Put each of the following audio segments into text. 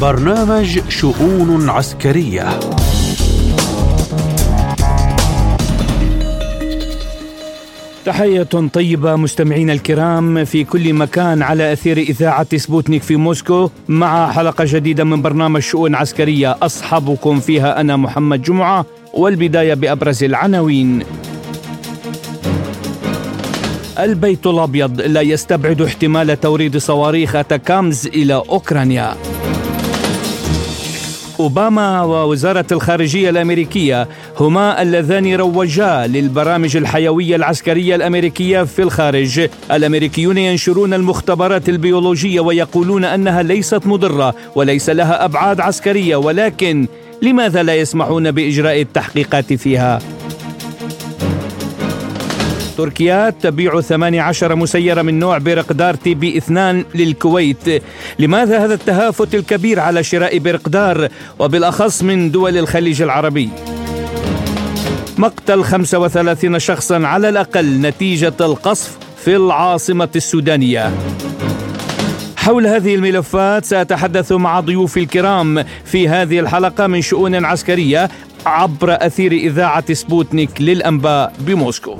برنامج شؤون عسكرية. تحية طيبة مستمعينا الكرام في كل مكان على أثير إذاعة سبوتنيك في موسكو مع حلقة جديدة من برنامج شؤون عسكرية أصحبكم فيها أنا محمد جمعة والبداية بأبرز العناوين. البيت الأبيض لا يستبعد احتمال توريد صواريخ أتاكامز إلى أوكرانيا. أوباما ووزارة الخارجية الأمريكية هما اللذان روجا للبرامج الحيوية العسكرية الأمريكية في الخارج الأمريكيون ينشرون المختبرات البيولوجية ويقولون أنها ليست مضرة وليس لها أبعاد عسكرية ولكن لماذا لا يسمحون بإجراء التحقيقات فيها؟ تركيا تبيع 18 مسيرة من نوع برقدار تي بي 2 للكويت. لماذا هذا التهافت الكبير على شراء برقدار وبالأخص من دول الخليج العربي؟ مقتل 35 شخصا على الأقل نتيجة القصف في العاصمة السودانية. حول هذه الملفات سأتحدث مع ضيوفي الكرام في هذه الحلقة من شؤون عسكرية عبر أثير إذاعة سبوتنيك للأنباء بموسكو.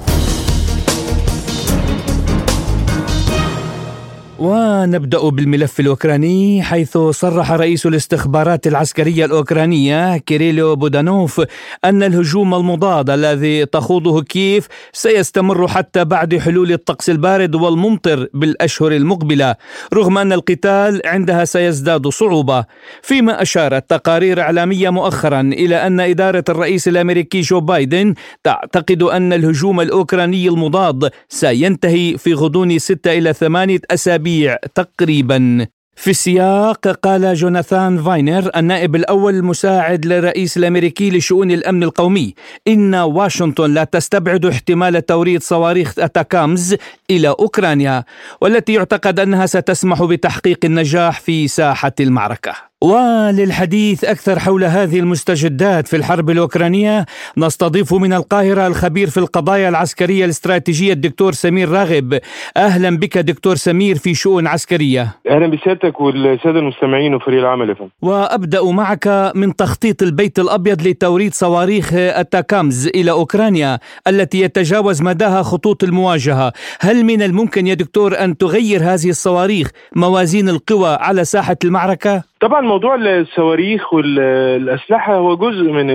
ونبدأ بالملف الأوكراني حيث صرح رئيس الاستخبارات العسكرية الأوكرانية كيريلو بودانوف أن الهجوم المضاد الذي تخوضه كييف سيستمر حتى بعد حلول الطقس البارد والممطر بالأشهر المقبلة. رغم أن القتال عندها سيزداد صعوبة فيما اشارت تقارير إعلامية مؤخرا إلى أن إدارة الرئيس الأمريكي جو بايدن تعتقد أن الهجوم الأوكراني المضاد سينتهي في غضون ستة إلى ثمانية أسابيع أسابيع تقريبا. في السياق قال جوناثان فاينر النائب الأول المساعد للرئيس الأمريكي لشؤون الأمن القومي إن واشنطن لا تستبعد احتمال توريد صواريخ أتاكامز إلى أوكرانيا والتي يعتقد أنها ستسمح بتحقيق النجاح في ساحة المعركة. وللحديث أكثر حول هذه المستجدات في الحرب الأوكرانية نستضيف من القاهرة الخبير في القضايا العسكرية الاستراتيجية الدكتور سمير راغب. أهلا بك دكتور سمير في شؤون عسكرية. أهلا بسيادتك والسادة المستمعين وفريق العمل فندم وأبدأ معك من تخطيط البيت الأبيض لتوريد صواريخ التاكامز إلى أوكرانيا التي يتجاوز مداها خطوط المواجهة. هل من الممكن يا دكتور أن تغير هذه الصواريخ موازين القوى على ساحة المعركة؟ طبعا موضوع الصواريخ والأسلحة هو جزء من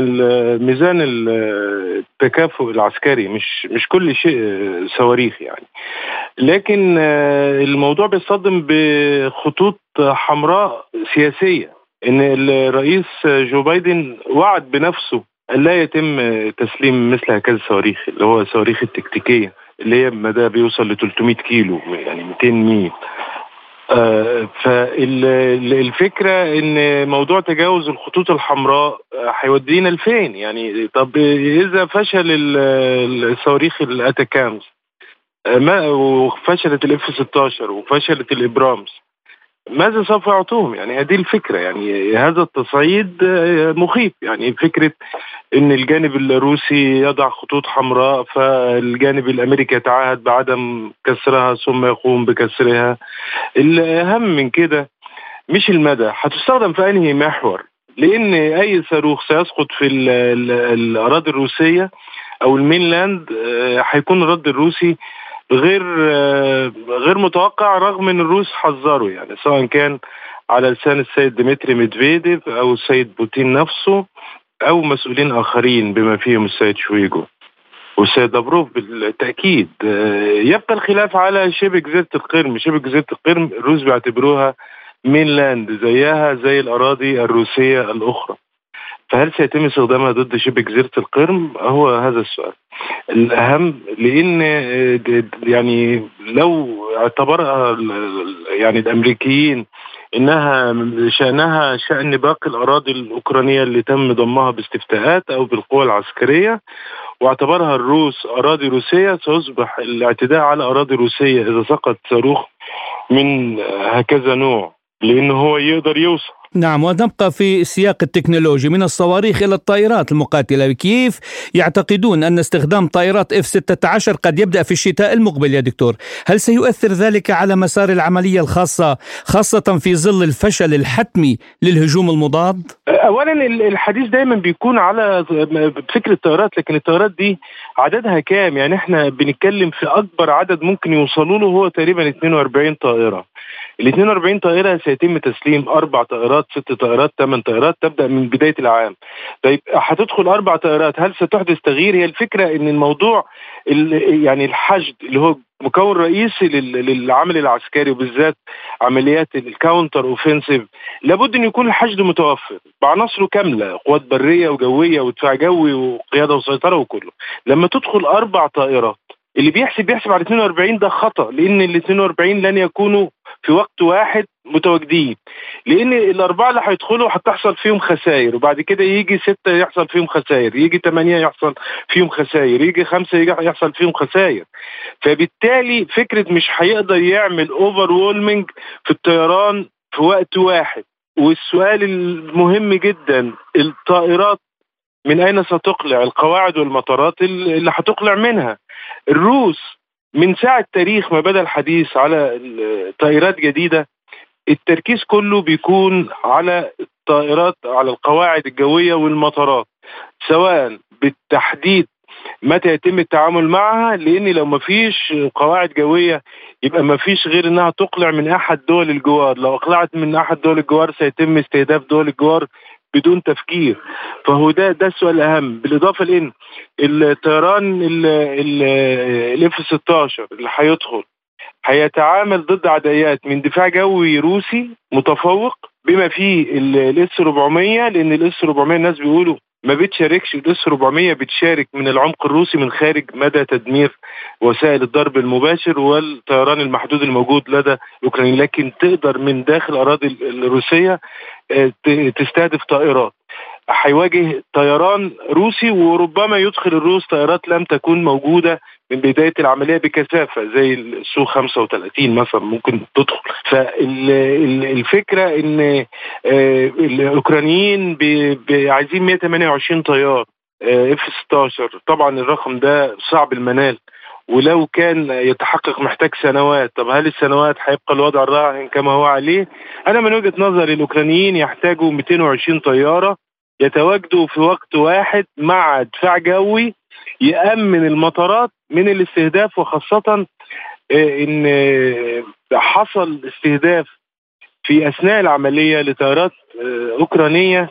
ميزان التكافؤ العسكري مش مش كل شيء صواريخ يعني. لكن الموضوع بيصطدم بخطوط حمراء سياسية إن الرئيس جو بايدن وعد بنفسه أن لا يتم تسليم مثل هكذا الصواريخ اللي هو الصواريخ التكتيكية اللي هي مدى بيوصل ل 300 كيلو يعني 200 ميل. آه فالفكرة إن موضوع تجاوز الخطوط الحمراء هيودينا لفين؟ يعني طب إذا فشل الصواريخ ال ATACMS ما وفشلت ال F 16 وفشلت ال Abrams ماذا سوف يعطوهم يعني هذه الفكرة يعني هذا التصعيد مخيف. يعني فكرة إن الجانب الروسي يضع خطوط حمراء فالجانب الأمريكي يتعهد بعدم كسرها ثم يقوم بكسرها. الأهم من كده مش المدى. هتستخدم في أنهي محور؟ لأن أي صاروخ سيسقط في ال ال الأراضي الروسية أو ال mainland هيكون الرد الروسي غير غير متوقع رغم إن الروس حذروا يعني سواء كان على لسان السيد ديمتري ميدفيديف أو السيد بوتين نفسه أو مسؤولين آخرين بما فيهم السيد شويجو والسيد لافروف بالتأكيد. يبقى الخلاف على شبه جزيره القرم. شبه جزيره القرم الروس بيعتبروها mainland زيها زي الأراضي الروسية الأخرى. فهل سيتم استخدامها ضد شبه جزيرة القرم؟ هو هذا السؤال. الأهم لأن يعني لو اعتبرها يعني الأمريكيين إنها شأنها شأن باقي الأراضي الأوكرانية اللي تم ضمها باستفتاءات أو بالقوى العسكرية واعتبرها الروس أراضي روسية سيصبح الاعتداء على أراضي روسية إذا سقط صاروخ من هكذا نوع. لأنه هو يقدر يوصل. نعم ونبقى في السياق التكنولوجي من الصواريخ إلى الطائرات المقاتلة. كيف يعتقدون أن استخدام طائرات F-16 قد يبدأ في الشتاء المقبل يا دكتور؟ هل سيؤثر ذلك على مسار العملية الخاصة خاصة في ظل الفشل الحتمي للهجوم المضاد؟ أولا الحديث دايما بيكون على فكرة الطائرات لكن الطائرات دي عددها كام؟ يعني إحنا بنتكلم في أكبر عدد ممكن يوصلوا له هو تقريبا 42 طائرة. ال 42 طائرة سيتم تسليم أربع طائرات ست طائرات ثمان طائرات تبدأ من بداية العام. طيب هتدخل أربع طائرات هل ستحدث تغيير؟ هي الفكرة إن الموضوع يعني الحشد اللي هو مكون رئيسي للعمل العسكري وبالذات عمليات ال counter offensive لابد إن يكون الحشد متوفر بعناصره كاملة قوات برية وجوية ودفاع جوي وقيادة وسيطرة وكله لما تدخل أربع طائرات اللي بيحسب بيحسب على 42 ده خطأ لأن ال 42 لن يكونوا في وقت واحد متواجدين. لأن الأربعة اللي هيدخلوا هتحصل فيهم خسائر وبعد كده يجي ستة يحصل فيهم خسائر يجي ثمانيه يحصل فيهم خسائر يجي خمسة يحصل فيهم خسائر. فبالتالي فكرة مش هيقدر يعمل اوفر وولمنج في الطيران في وقت واحد. والسؤال المهم جدا الطائرات من أين ستقلع؟ القواعد والمطارات اللي هتقلع منها. الروس من ساعة تاريخ ما بدأ الحديث على طائرات جديدة التركيز كله بيكون على الطائرات على القواعد الجوية والمطارات سواء بالتحديد متى يتم التعامل معها لأن لو ما فيش قواعد جوية يبقى ما فيش غير إنها تقلع من أحد دول الجوار. لو أقلعت من أحد دول الجوار سيتم استهداف دول الجوار بدون تفكير. فهو ده ده السؤال الأهم. بالإضافة لإن الطيران الإف 16 اللي هيدخل هيتعامل ضد عدايات من دفاع جوي روسي متفوق بما فيه الإس 400 لأن الإس 400 الناس بيقولوا ما بتشاركش. الإس 400 بتشارك من العمق الروسي من خارج مدى تدمير وسائل الضرب المباشر والطيران المحدود الموجود لدى أوكرانيا. لكن تقدر من داخل اراضي الروسية تستهدف طائرات. هيواجه طيران روسي وربما يدخل الروس طائرات لم تكن موجودة من بداية العملية بكثافة زي السو 35 مثلا ممكن تدخل. فالفكرة إن آه، الأوكرانيين عايزين 128 طيار اف آه، 16 طبعا الرقم ده صعب المنال. ولو كان يتحقق محتاج سنوات طب هل السنوات هيبقى الوضع الراهن كما هو عليه؟ أنا من وجهة نظري الأوكرانيين يحتاجوا 220 طيارة يتواجدوا في وقت واحد مع دفاع جوي يأمن المطارات من الاستهداف وخاصة آه، إن آه، حصل استهداف في أثناء العملية لطائرات آه، أوكرانية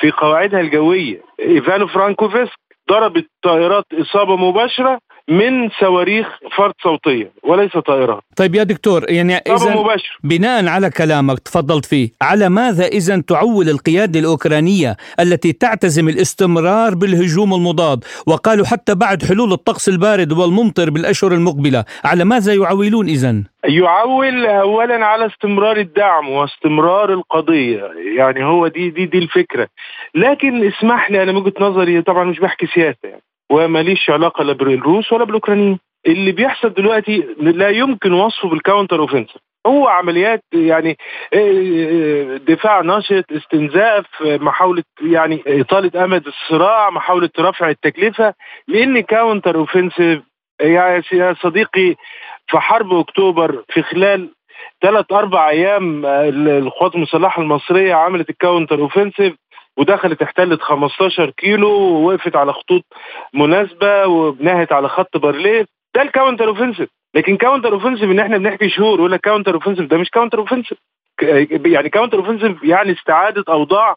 في قواعدها الجوية. إيفانو فرانكوفسك ضربت طائرات إصابة مباشرة من صواريخ فرد صوتية وليس طائرات. طيب يا دكتور يعني اذا بناء على كلامك تفضلت فيه على ماذا اذا تعول القيادة الأوكرانية التي تعتزم الاستمرار بالهجوم المضاد؟ وقالوا حتى بعد حلول الطقس البارد والممطر بالأشهر المقبلة على ماذا يعولون اذا يعول اولا على استمرار الدعم واستمرار القضية يعني هو دي دي دي الفكرة. لكن اسمح لي أنا من وجهة نظري طبعا مش بحكي سياسة يعني وماليش علاقة لا بالروس ولا بالأوكرانيين. اللي بيحصل دلوقتي لا يمكن وصفه بال counter offensive هو عمليات يعني آه، آه، دفاع نشط استنزاف محاولة يعني إطالة أمد الصراع محاولة رفع التكلفة لأن counter offensive يا صديقي في حرب أكتوبر في خلال ثلاث أربع أيام آه، القوات المسلحة المصرية عملت ال counter offensive ودخلت احتلت 15 كيلو ووقفت على خطوط مناسبة وبنت على خط بارليف ده ال counter offensive لكن counter offensive إن إحنا بنحكي شهور يقول لك counter offensive ده مش counter offensive يعني counter offensive يعني استعادة أوضاع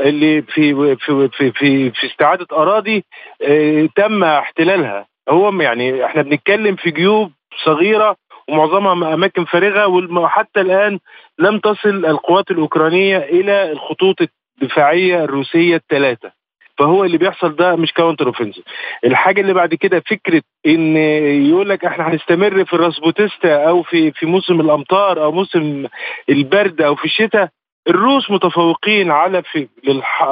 اللي في في في في, في استعادة أراضي آه تم احتلالها. هو يعني إحنا بنتكلم في جيوب صغيرة ومعظمها أماكن فارغة وحتى الآن لم تصل القوات الأوكرانية إلى الخطوط الدفاعية الروسية الثلاثه فهو اللي بيحصل ده مش counter offensive الحاجة اللي بعد كده فكرة إن يقول لك إحنا هنستمر في ال распутица أو في في موسم الأمطار أو موسم البرد أو في الشتاء الروس متفوقين على في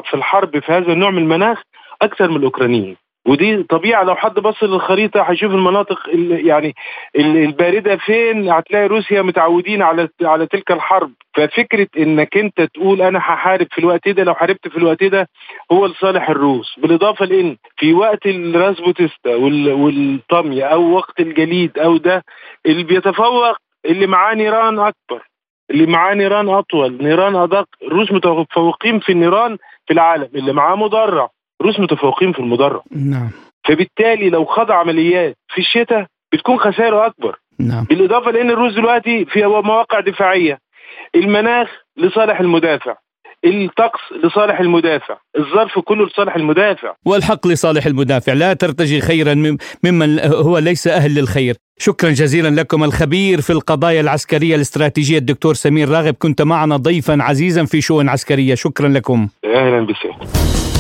في الحرب في هذا النوع من المناخ أكثر من الأوكرانيين. ودي طبيعة لو حد بص للخريطة هيشوف المناطق يعني الباردة فين هتلاقي روسيا متعودين على على تلك الحرب. ففكرة إنك أنت تقول أنا هحارب في الوقت ده لو حاربت في الوقت ده هو لصالح الروس. بالإضافة لإن في وقت ال распутица والطمية أو وقت الجليد أو ده اللي بيتفوق اللي معاه نيران أكبر اللي معاه نيران أطول نيران أدق الروس متفوقين في النيران في العالم اللي معاه مدرع. روس متفوقين في المدرع نعم. فبالتالي لو خضع عمليات في الشتاء بتكون خسائره أكبر. نعم. بالإضافة لأن الروس دلوقتي في مواقع دفاعية. المناخ لصالح المدافع. الطقس لصالح المدافع. الظرف كله لصالح المدافع. والحق لصالح المدافع. لا ترتجي خيرا ممن هو ليس أهل للخير. شكرا جزيلا لكم الخبير في القضايا العسكرية الاستراتيجية الدكتور سمير راغب. كنت معنا ضيفا عزيزا في شؤون عسكرية. شكرا لكم. أهلا بك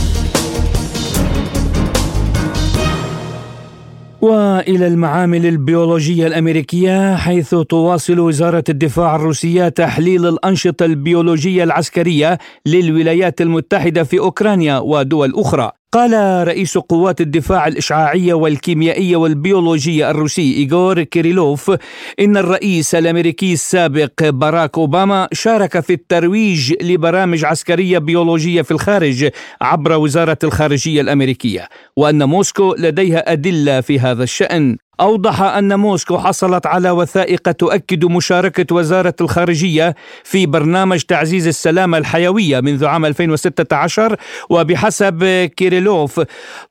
وإلى المعامل البيولوجية الأمريكية حيث تواصل وزارة الدفاع الروسية تحليل الأنشطة البيولوجية العسكرية للولايات المتحدة في أوكرانيا ودول أخرى. قال رئيس قوات الدفاع الإشعاعية والكيميائية والبيولوجية الروسي إيغور كيريلوف إن الرئيس الأمريكي السابق باراك أوباما شارك في الترويج لبرامج عسكرية بيولوجية في الخارج عبر وزارة الخارجية الأمريكية وأن موسكو لديها أدلة في هذا الشأن. أوضح أن موسكو حصلت على وثائق تؤكد مشاركة وزارة الخارجية في برنامج تعزيز السلامة الحيوية منذ عام 2016 وبحسب كيريلوف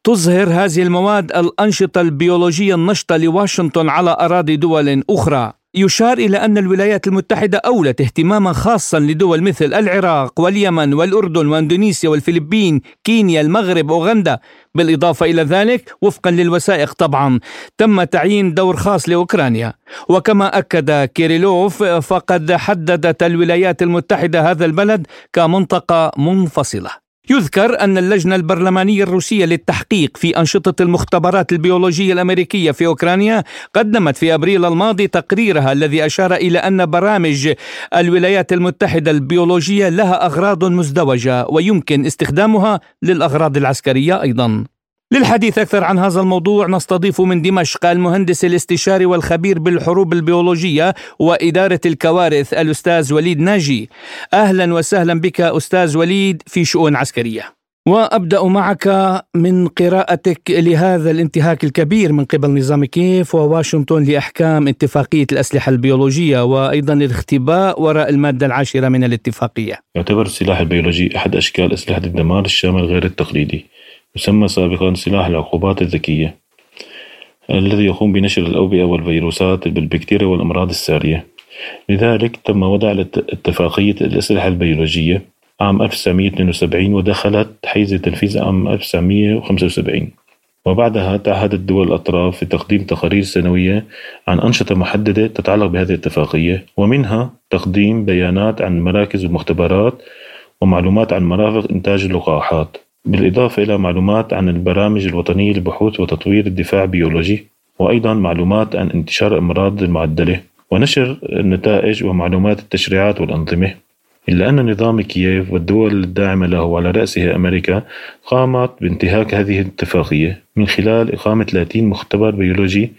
تظهر هذه المواد الأنشطة البيولوجية النشطة لواشنطن على أراضي دول أخرى. يشار إلى أن الولايات المتحدة أولت اهتماما خاصا لدول مثل العراق واليمن والأردن وأندونيسيا والفلبين كينيا المغرب أوغندا. بالإضافة إلى ذلك وفقا للوثائق طبعا تم تعيين دور خاص لأوكرانيا. وكما أكد كيريلوف فقد حددت الولايات المتحدة هذا البلد كمنطقة منفصلة. يذكر أن اللجنة البرلمانية الروسية للتحقيق في أنشطة المختبرات البيولوجية الأمريكية في أوكرانيا قدمت في أبريل الماضي تقريرها الذي أشار إلى أن برامج الولايات المتحدة البيولوجية لها أغراض مزدوجة ويمكن استخدامها للأغراض العسكرية أيضا. للحديث أكثر عن هذا الموضوع نستضيف من دمشق المهندس الاستشاري والخبير بالحروب البيولوجية وإدارة الكوارث الأستاذ وليد ناجي. أهلا وسهلا بك أستاذ وليد في شؤون عسكرية. وأبدأ معك من قراءتك لهذا الانتهاك الكبير من قبل نظام كيف وواشنطن لأحكام اتفاقية الأسلحة البيولوجية وأيضا الاختباء وراء المادة العاشرة من الاتفاقية. يعتبر السلاح البيولوجي أحد أشكال أسلحة الدمار الشامل غير التقليدي. يسمى سابقا سلاح العقوبات الذكية الذي يقوم بنشر الأوبئة والفيروسات بالبكتيريا والأمراض السارية. لذلك تم وضع اتفاقية الأسلحة البيولوجية عام 1972 ودخلت حيز التنفيذ عام 1975 وبعدها تعهدت دول الأطراف في تقديم تقارير سنوية عن أنشطة محددة تتعلق بهذه الاتفاقية ومنها تقديم بيانات عن مراكز المختبرات ومعلومات عن مرافق إنتاج اللقاحات. بالإضافة إلى معلومات عن البرامج الوطنية لبحوث وتطوير الدفاع البيولوجي وأيضا معلومات عن انتشار الأمراض المعدلة ونشر النتائج ومعلومات التشريعات والأنظمة. إلا أن نظام كييف والدول الداعمة له وعلى رأسها أمريكا قامت بانتهاك هذه الاتفاقية من خلال إقامة 30 مختبر بيولوجي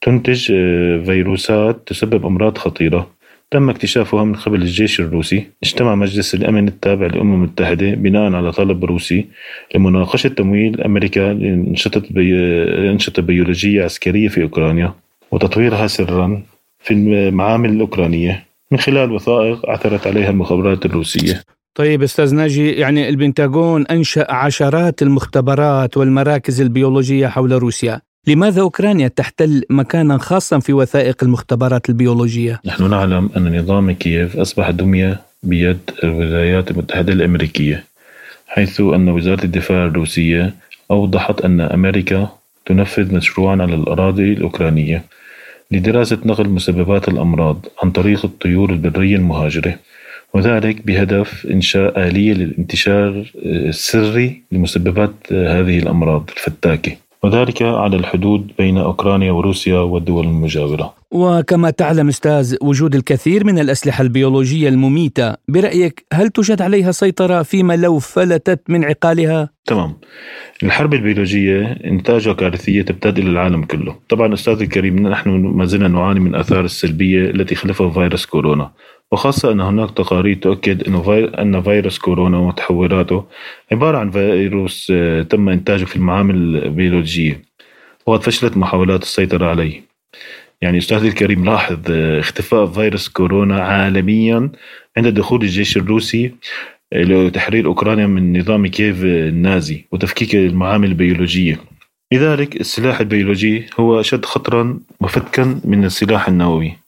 تنتج آه، فيروسات تسبب أمراض خطيرة. تم اكتشافها من قبل الجيش الروسي. اجتمع مجلس الأمن التابع للأمم المتحدة بناء على طلب روسي لمناقشة تمويل أمريكا لأنشطة بي... بيولوجية عسكرية في أوكرانيا وتطويرها سرا في المعامل الأوكرانية. من خلال وثائق عثرت عليها المخابرات الروسية. طيب أستاذ ناجي يعني البنتاغون أنشأ عشرات المختبرات والمراكز البيولوجية حول روسيا. لماذا أوكرانيا تحتل مكانا خاصا في وثائق المختبرات البيولوجية؟ نحن نعلم أن نظام كييف أصبح دمية بيد الولايات المتحدة الأمريكية حيث أن وزارة الدفاع الروسية أوضحت أن أمريكا تنفذ مشروعا على الأراضي الأوكرانية لدراسة نقل مسببات الأمراض عن طريق الطيور البرية المهاجرة وذلك بهدف إنشاء آلية للانتشار السري لمسببات هذه الأمراض الفتاكة وذلك على الحدود بين أوكرانيا وروسيا والدول المجاورة. وكما تعلم أستاذ وجود الكثير من الأسلحة البيولوجية المميتة برأيك هل توجد عليها سيطرة فيما لو فلتت من عقالها؟ تمام. الحرب البيولوجية إنتاجها كارثية تبتدئ للعالم كله. طبعا أستاذ الكريم نحن ما زلنا نعاني من آثار السلبية التي خلفها فيروس كورونا. وخاصة أن هناك تقارير تؤكد. أن فيروس كورونا وتحولاته عبارة عن فيروس آه، تم إنتاجه في المعامل البيولوجية. وقد فشلت محاولات السيطرة عليه. يعني أستاذ الكريم لاحظ آه، اختفاء فيروس كورونا عالميا عند دخول الجيش الروسي لتحرير أوكرانيا من نظام كييف النازي وتفكيك المعامل البيولوجية. لذلك السلاح البيولوجي هو أشد خطرا وفتكا من السلاح النووي.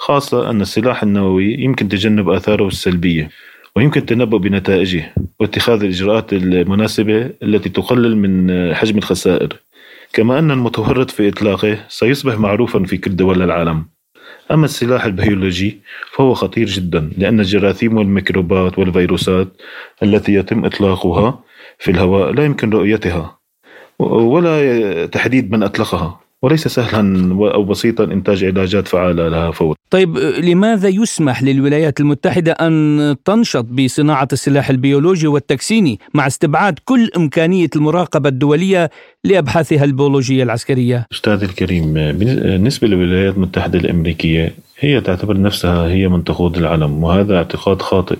خاصة أن السلاح النووي يمكن تجنب آثاره السلبية ويمكن التنبؤ بنتائجه واتخاذ الإجراءات المناسبة التي تقلل من حجم الخسائر. كما أن المتورط في إطلاقه سيصبح معروفا في كل دول العالم. أما السلاح البيولوجي فهو خطير جدا لأن الجراثيم والميكروبات والفيروسات التي يتم إطلاقها في الهواء لا يمكن رؤيتها ولا تحديد من أطلقها وليس سهلا أو بسيطا إنتاج علاجات فعالة لها فورا. طيب لماذا يسمح للولايات المتحدة أن تنشط بصناعة السلاح البيولوجي والتكسيني مع استبعاد كل إمكانية المراقبة الدولية لأبحاثها البيولوجية العسكرية؟ أستاذ الكريم بالنسبة للولايات المتحدة الأمريكية هي تعتبر نفسها هي من تقود العالم وهذا اعتقاد خاطئ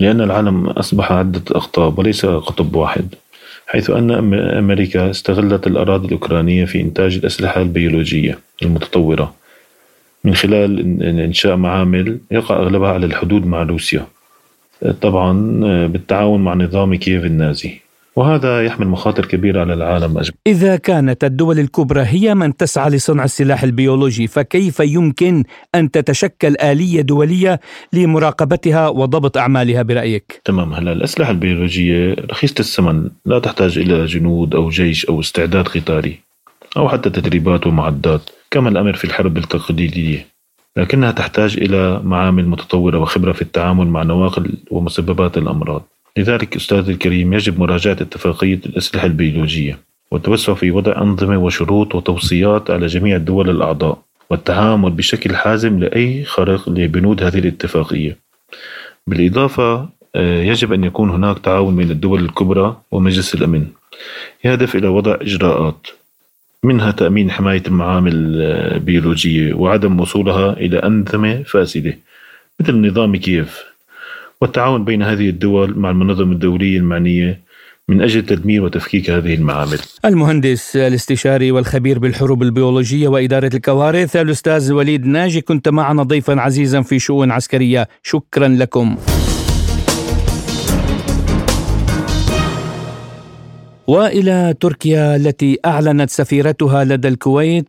لأن العالم أصبح عدة أقطاب وليس قطب واحد حيث أن أمريكا استغلت الأراضي الأوكرانية في إنتاج الأسلحة البيولوجية المتطورة من خلال إنشاء معامل يقع أغلبها على الحدود مع روسيا. طبعا بالتعاون مع نظام كييف النازي. وهذا يحمل مخاطر كبيرة على العالم أجمع إذا كانت الدول الكبرى هي من تسعى لصنع السلاح البيولوجي فكيف يمكن أن تتشكل آلية دولية لمراقبتها وضبط أعمالها برأيك؟ تمام. هلا الأسلحة البيولوجية رخيصة الثمن لا تحتاج إلى جنود أو جيش أو استعداد قتالي أو حتى تدريبات ومعدات كما الأمر في الحرب التقليدية. لكنها تحتاج إلى معامل متطورة وخبرة في التعامل مع نواقل ومسببات الأمراض. لذلك أستاذ الكريم يجب مراجعة اتفاقية الأسلحة البيولوجية والتوسع في وضع أنظمة وشروط وتوصيات على جميع الدول الأعضاء والتعامل بشكل حازم لأي خرق لبنود هذه الاتفاقية. بالإضافة آه، يجب أن يكون هناك تعاون بين الدول الكبرى ومجلس الأمن. يهدف إلى وضع إجراءات. منها تأمين حماية المعامل البيولوجية وعدم وصولها إلى أنظمة فاسدة مثل نظام كييف. والتعاون بين هذه الدول مع المنظمة الدولية المعنية من أجل تدمير وتفكيك هذه المعامل. المهندس الاستشاري والخبير بالحروب البيولوجية وإدارة الكوارث الأستاذ وليد ناجي كنت معنا ضيفا عزيزا في شؤون عسكرية. شكرا لكم. وإلى تركيا التي أعلنت سفيرتها لدى الكويت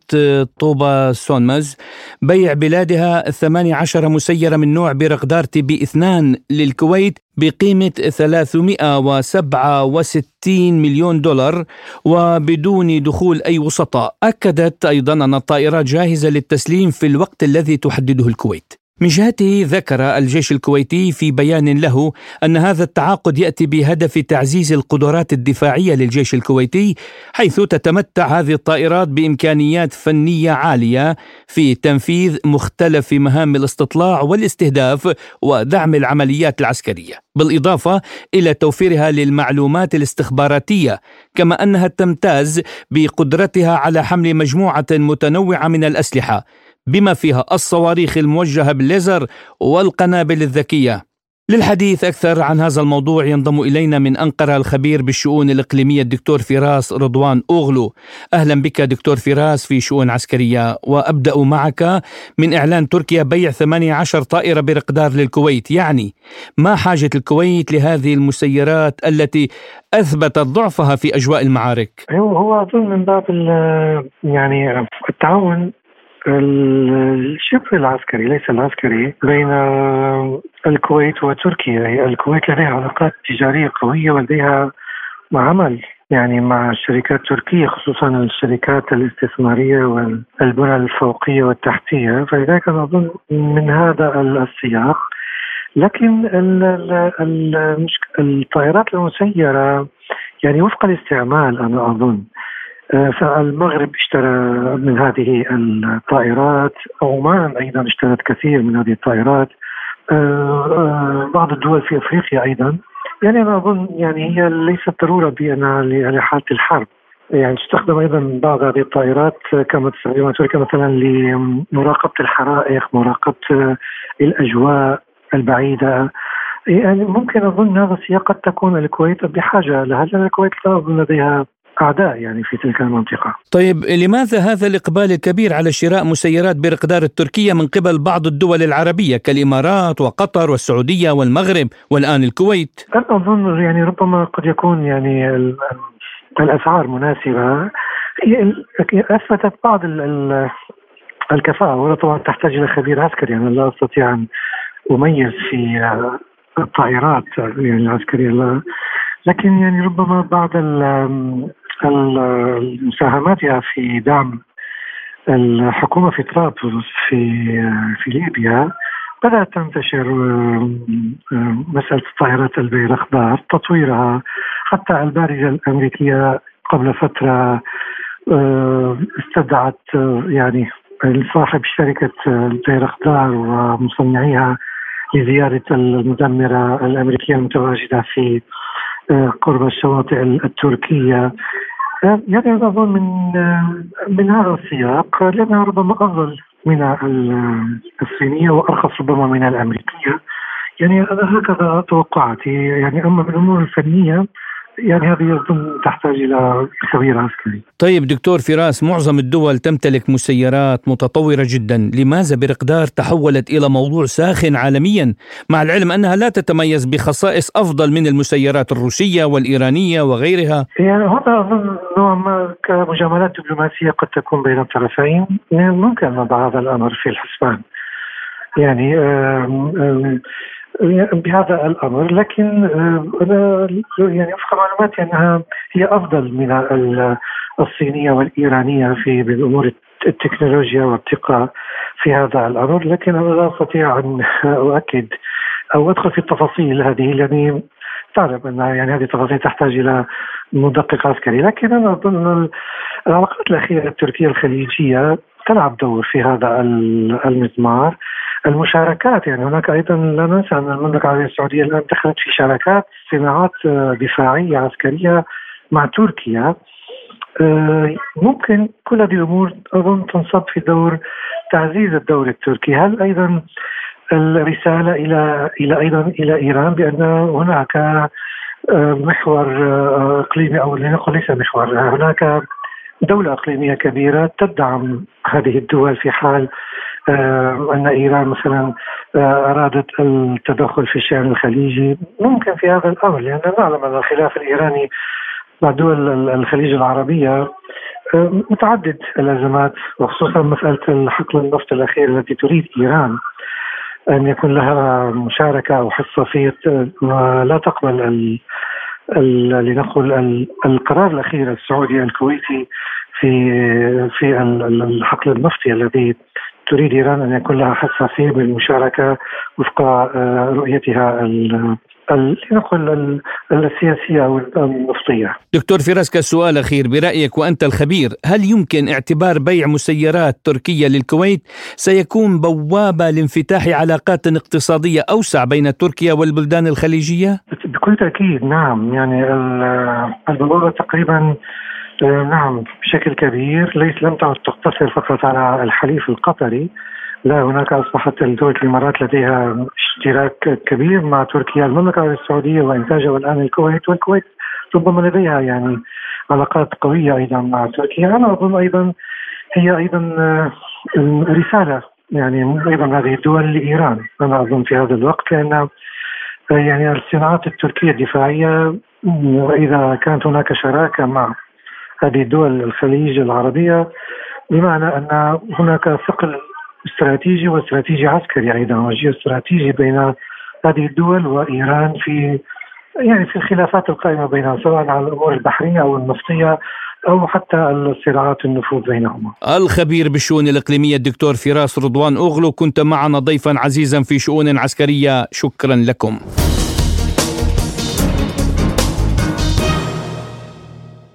توبا سونمز. بيع بلادها 18 مسيرة من نوع بيرقدار TB 2 للكويت بقيمة 367 مليون دولار وبدون دخول أي وسطاء. أكدت أيضا أن الطائرات جاهزة للتسليم في الوقت الذي تحدده الكويت. من جهته ذكر الجيش الكويتي في بيان له أن هذا التعاقد يأتي بهدف تعزيز القدرات الدفاعية للجيش الكويتي حيث تتمتع هذه الطائرات بإمكانيات فنية عالية في تنفيذ مختلف مهام الاستطلاع والاستهداف ودعم العمليات العسكرية بالإضافة إلى توفيرها للمعلومات الاستخباراتية كما أنها تمتاز بقدرتها على حمل مجموعة متنوعة من الأسلحة. بما فيها الصواريخ الموجهة بالليزر والقنابل الذكية. للحديث أكثر عن هذا الموضوع ينضم إلينا من أنقرة الخبير بالشؤون الإقليمية الدكتور فراس رضوان أوغلو. أهلا بك دكتور فراس في شؤون عسكرية وأبدأ معك من إعلان تركيا بيع 18 طائرة برقدار للكويت، يعني ما حاجة الكويت لهذه المسيرات التي اثبتت ضعفها في أجواء المعارك؟ هو أظن من باب يعني التعاون الشبه العسكري ليس العسكري بين الكويت وتركيا. هي الكويت لديها علاقات تجارية قوية ولديها عمل يعني مع الشركات التركية خصوصا الشركات الاستثمارية والبنى الفوقية والتحتية. فلذلك أنا أظن من هذا السياق. لكن الطائرات المسيرة يعني وفق الاستعمال أنا أظن. فالمغرب اشترى من هذه الطائرات عمان أيضا اشترت كثير من هذه الطائرات بعض الدول في أفريقيا أيضا. يعني أنا أظن يعني هي ليست ضرورة بانها لحالة الحرب. يعني تستخدم أيضا بعض هذه الطائرات كما تستخدمها تركيا مثلا لمراقبة الحرائق، مراقبة الأجواء البعيدة. يعني ممكن أظن هذا السياق قد تكون الكويت بحاجة لها لأن الكويت لا أظن لديها أعداء يعني في تلك المنطقة. طيب لماذا هذا الإقبال الكبير على شراء مسيرات برقدار التركية من قبل بعض الدول العربية كالإمارات وقطر والسعودية والمغرب والآن الكويت؟ أنا أظن يعني ربما قد يكون يعني الأسعار مناسبة أثبتت بعض الكفاءة وهنا طبعا تحتاج إلى خبير عسكري أنا لا أستطيع أن أميز في الطائرات يعني العسكرية لا لكن يعني ربما بعض مساهماتها في دعم الحكومة في طرابلس في في ليبيا بدأت تنتشر مسألة الطائرات البيرخدار تطويرها حتى البارجه الأمريكية قبل فترة استدعت يعني صاحب شركة البيرخدار ومصنعيها لزيارة المدمرة الأمريكية المتواجدة في قرب الشواطئ التركية. يعني أظن من من هذا السياق لانها ربما أفضل من الصينية وأرخص ربما من الأمريكية. يعني هكذا توقعاتي. يعني أما من الأمور الفنية يعني هذه يظن تحتاج إلى خبير عسكري. طيب دكتور فراس معظم الدول تمتلك مسيرات متطورة جدا، لماذا برقدار تحولت إلى موضوع ساخن عالميا مع العلم أنها لا تتميز بخصائص أفضل من المسيرات الروسية والإيرانية وغيرها؟ يعني هذا أظن نوع ما كمجاملات دبلوماسية قد تكون بين الطرفين، يعني ممكن نضع هذا الأمر في الحسبان. يعني آم آم بهذا الأمر لكن أنا يعني وفق معلوماتي أنها هي أفضل من الصينية والإيرانية في بامور التكنولوجيا والثقة في هذا الأمر لكن أنا لا أستطيع أن أؤكد أو أدخل في التفاصيل هذه لأني تعلم أن يعني هذه التفاصيل تحتاج إلى مدقق عسكري لكن أنا أظن العلاقات الأخيرة التركية الخليجية تلعب دور في هذا المضمار. المشاركات يعني هناك أيضا لا ننسى أن المملكة العربية السعودية الآن دخلت في شراكات صناعات دفاعية عسكرية مع تركيا. ممكن كل هذه الأمور اظن تنصب في دور تعزيز الدور التركي، هل أيضا الرسالة إلى إلى أيضا إلى إيران بأن هناك محور إقليمي أو لنقل ليس محور هناك دولة إقليمية كبيرة تدعم هذه الدول في حال آه أن إيران مثلا آه أرادت التدخل في الشأن الخليجي. ممكن في هذا الأمر لأن نعلم أن الخلاف الإيراني مع دول الخليج العربية آه متعدد الأزمات وخصوصا مسألة حقل النفط الأخير التي تريد إيران أن يكون لها مشاركة أو حصة فيه ولا تقبل لنقل القرار الأخير السعودي الكويتي في في الحقل النفطي الذي تريد إيران أن يكون لها حصه فيه بالمشاركه وفق رؤيتها لنقل السياسية أو النفطيه. دكتور فراس كسؤال أخير برأيك وأنت الخبير، هل يمكن اعتبار بيع مسيرات تركية للكويت سيكون بوابة لانفتاح علاقات اقتصادية أوسع بين تركيا والبلدان الخليجية؟ بكل تأكيد نعم يعني البوابة تقريبا نعم بشكل كبير ليس لم تعد تقتصر فقط على الحليف القطري. لا هناك أصبحت الدول الإمارات لديها اشتراك كبير مع تركيا. المملكة العربيه السعودية وإنتاجها والان الكويت والكويت ربما لديها يعني علاقات قوية أيضا مع تركيا. أنا أظن أيضا هي أيضا رسالة يعني أيضا هذه الدول لإيران. أنا أظن في هذا الوقت لأن يعني الصناعات التركية الدفاعية وإذا كانت هناك شراكة مع هذه الدول الخليج العربية بمعنى أن هناك ثقل استراتيجي واستراتيجي عسكري أيضا وجيو استراتيجي بين هذه الدول وإيران في يعني في الخلافات القائمة بينها سواء على الأمور البحرية أو النفطية أو حتى الصراعات النفوذ بينهما. الخبير بالشؤون الإقليمية الدكتور فراس رضوان أغلو كنت معنا ضيفا عزيزا في شؤون عسكرية شكرا لكم.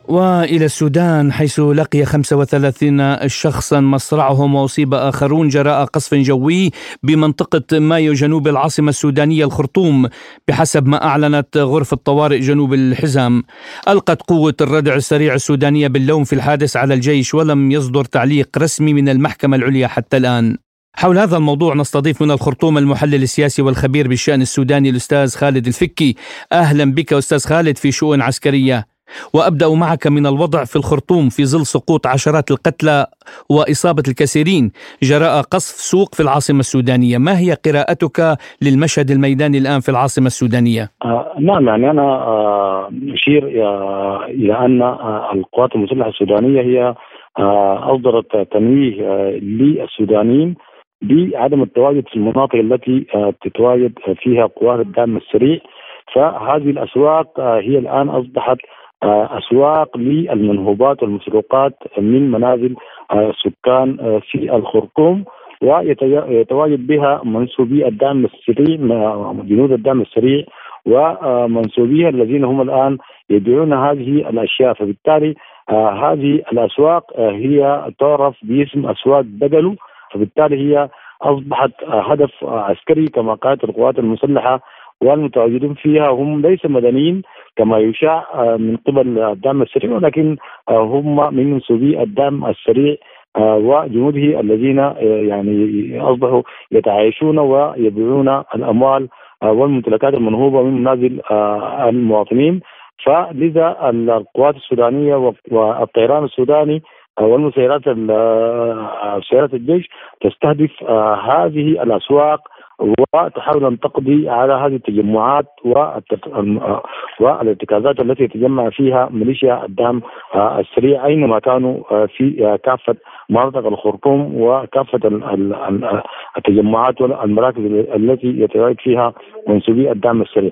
وإلى السودان حيث لقي 35 شخصا مصرعهم وأصيب آخرون جراء قصف جوي بمنطقة مايو جنوب العاصمة السودانية الخرطوم بحسب ما أعلنت غرفة طوارئ جنوب الحزام. ألقت قوة الردع السريع السودانية باللوم في الحادث على الجيش ولم يصدر تعليق رسمي من المحكمة العليا حتى الآن. حول هذا الموضوع نستضيف من الخرطوم المحلل السياسي والخبير بالشأن السوداني الأستاذ خالد الفكي. أهلا بك أستاذ خالد في شؤون عسكرية. وأبدأ معك من الوضع في الخرطوم في ظل سقوط عشرات القتلى وإصابة الكثيرين جراء قصف سوق في العاصمة السودانية، ما هي قراءتك للمشهد الميداني الآن في العاصمة السودانية؟ آه نعم يعني أنا آه أشير آه إلى أن آه القوات المسلحة السودانية هي آه أصدرت تنويه آه للسودانيين بعدم التواجد في المناطق التي آه تتواجد فيها قوات الدعم السريع. فهذه الأسواق آه هي الآن أصبحت أسواق للمنهوبات والمسروقات من منازل السكان في الخرطوم ويتواجد بها منسوبي الدعم السريع جنود الدعم السريع ومنسوبيها الذين هم الآن يبيعون هذه الأشياء. فبالتالي هذه الأسواق هي تعرف باسم أسواق بدلو. فبالتالي هي أصبحت هدف عسكري كما قالت القوات المسلحة والمتواجدون فيها هم ليس مدنيين كما يشاع من قبل الدعم السريع ولكن هم من منسوبي الدعم السريع وجنوده الذين يعني أصبحوا يتعايشون ويبيعون الأموال والممتلكات المنهوبة من منازل المواطنين. فلذا القوات السودانية والطيران السوداني والمسيرات سيارات الجيش تستهدف هذه الأسواق وتحاول أن تقضي على هذه التجمعات والارتكازات التي يتجمع فيها ميليشيا الدعم السريع أينما كانوا في كافة مناطق الخرطوم وكافة التجمعات والمراكز التي يتواجد فيها منسوبي الدعم السريع.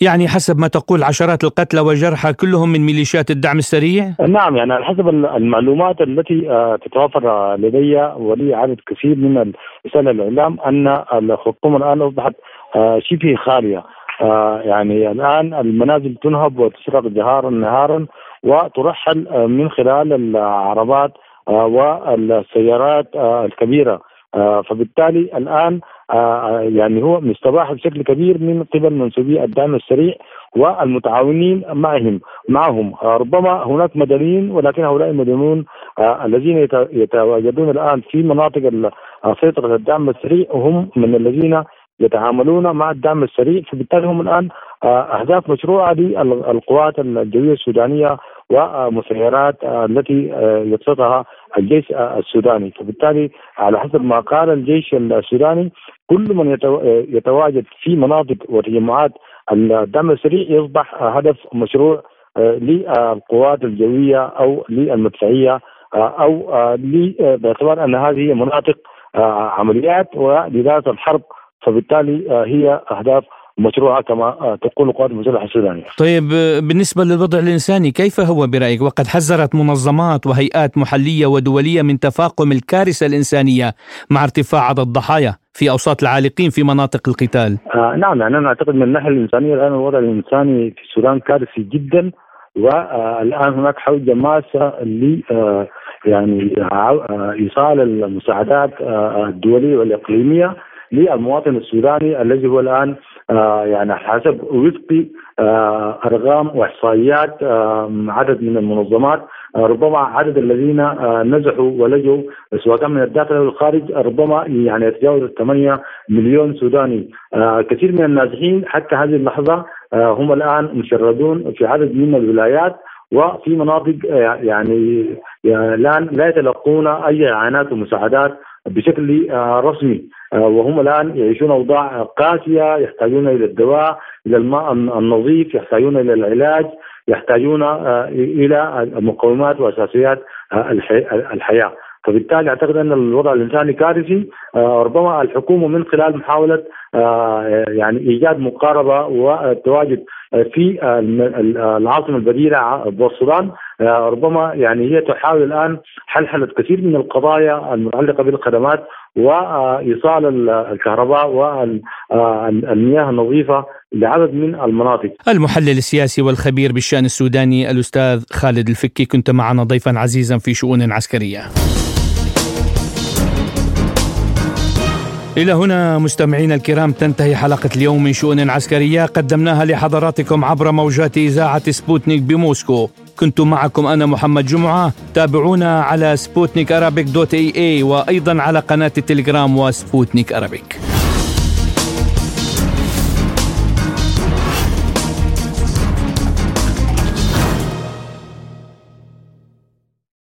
يعني حسب ما تقول عشرات القتلى والجرحى كلهم من ميليشيات الدعم السريع؟ نعم يعني على حسب المعلومات التي تتوفر لدي ولي عدد كثير من رسائل الإعلام أن الخرطوم الآن أصبحت شبه خالية يعني الآن المنازل تنهب وتسرق جهارا نهارا وترحل من خلال العربات والسيارات الكبيرة. فبالتالي الآن يعني هو مستباح بشكل كبير من قبل منسوبي الدعم السريع والمتعاونين معهم معهم. ربما هناك مدنيين ولكن هؤلاء المدنيون الذين يتواجدون الآن في مناطق سيطرة الدعم السريع هم من الذين يتعاملون مع الدعم السريع. فبالتالي هم الآن أهداف مشروعه للقوات الجوية السودانية ومسيرات التي يقصدها الجيش السوداني. فبالتالي على حسب ما قال الجيش السوداني كل من يتواجد في مناطق وتجمعات الدعم السريع يصبح هدف مشروع للقوات الجوية أو للمدفعية أو باعتبار أن هذه مناطق عمليات ولذات الحرب. فبالتالي هي أهداف مشروعة كما تقول القوات المسلحة السودانية. طيب بالنسبة للوضع الإنساني كيف هو برأيك؟ وقد حذرت منظمات وهيئات محلية ودولية من تفاقم الكارثة الإنسانية مع ارتفاع عدد الضحايا في أوساط العالقين في مناطق القتال؟ آه نعم يعني أنا أعتقد من الناحية الإنسانية الآن الوضع الإنساني في السودان كارثي جدا والآن هناك حوجة ماسة ل يعني إيصال المساعدات الدولية والإقليمية للمواطن السوداني الذي هو الآن آه يعني حسب وفق آه أرقام وإحصائيات آه عدد من المنظمات. ربما عدد الذين نزحوا ولجوا سواء كان من الداخل أو الخارج ربما يعني يتجاوز 8 مليون سوداني. كثير من النازحين حتى هذه اللحظة هم الآن مشردون في عدد من الولايات وفي مناطق يعني لا لا يتلقون أي إعانات ومساعدات بشكل رسمي. وهم الآن يعيشون أوضاع قاسية يحتاجون إلى الدواء إلى الماء النظيف يحتاجون إلى العلاج يحتاجون إلى مقومات وأساسيات الحياة. فبالتالي أعتقد أن الوضع الإنساني كارثي. ربما الحكومة من خلال محاولة يعني إيجاد مقاربة والتواجد في العاصمة البديلة بورسودان ربما يعني هي تحاول الآن حلحله كثير من القضايا المتعلقة بالخدمات وإيصال الكهرباء والمياه النظيفة لعدد من المناطق. المحلل السياسي والخبير بالشأن السوداني الأستاذ خالد الفكي كنت معنا ضيفا عزيزا في شؤون عسكرية. إلى هنا مستمعينا الكرام تنتهي حلقة اليوم من شؤون عسكرية قدمناها لحضراتكم عبر موجات إذاعة سبوتنيك بموسكو كنت معكم أنا محمد جمعة. تابعونا على سبوتنيك Arabic dot ae وأيضا على قناة التليجرام وسبوتنيك Arabic.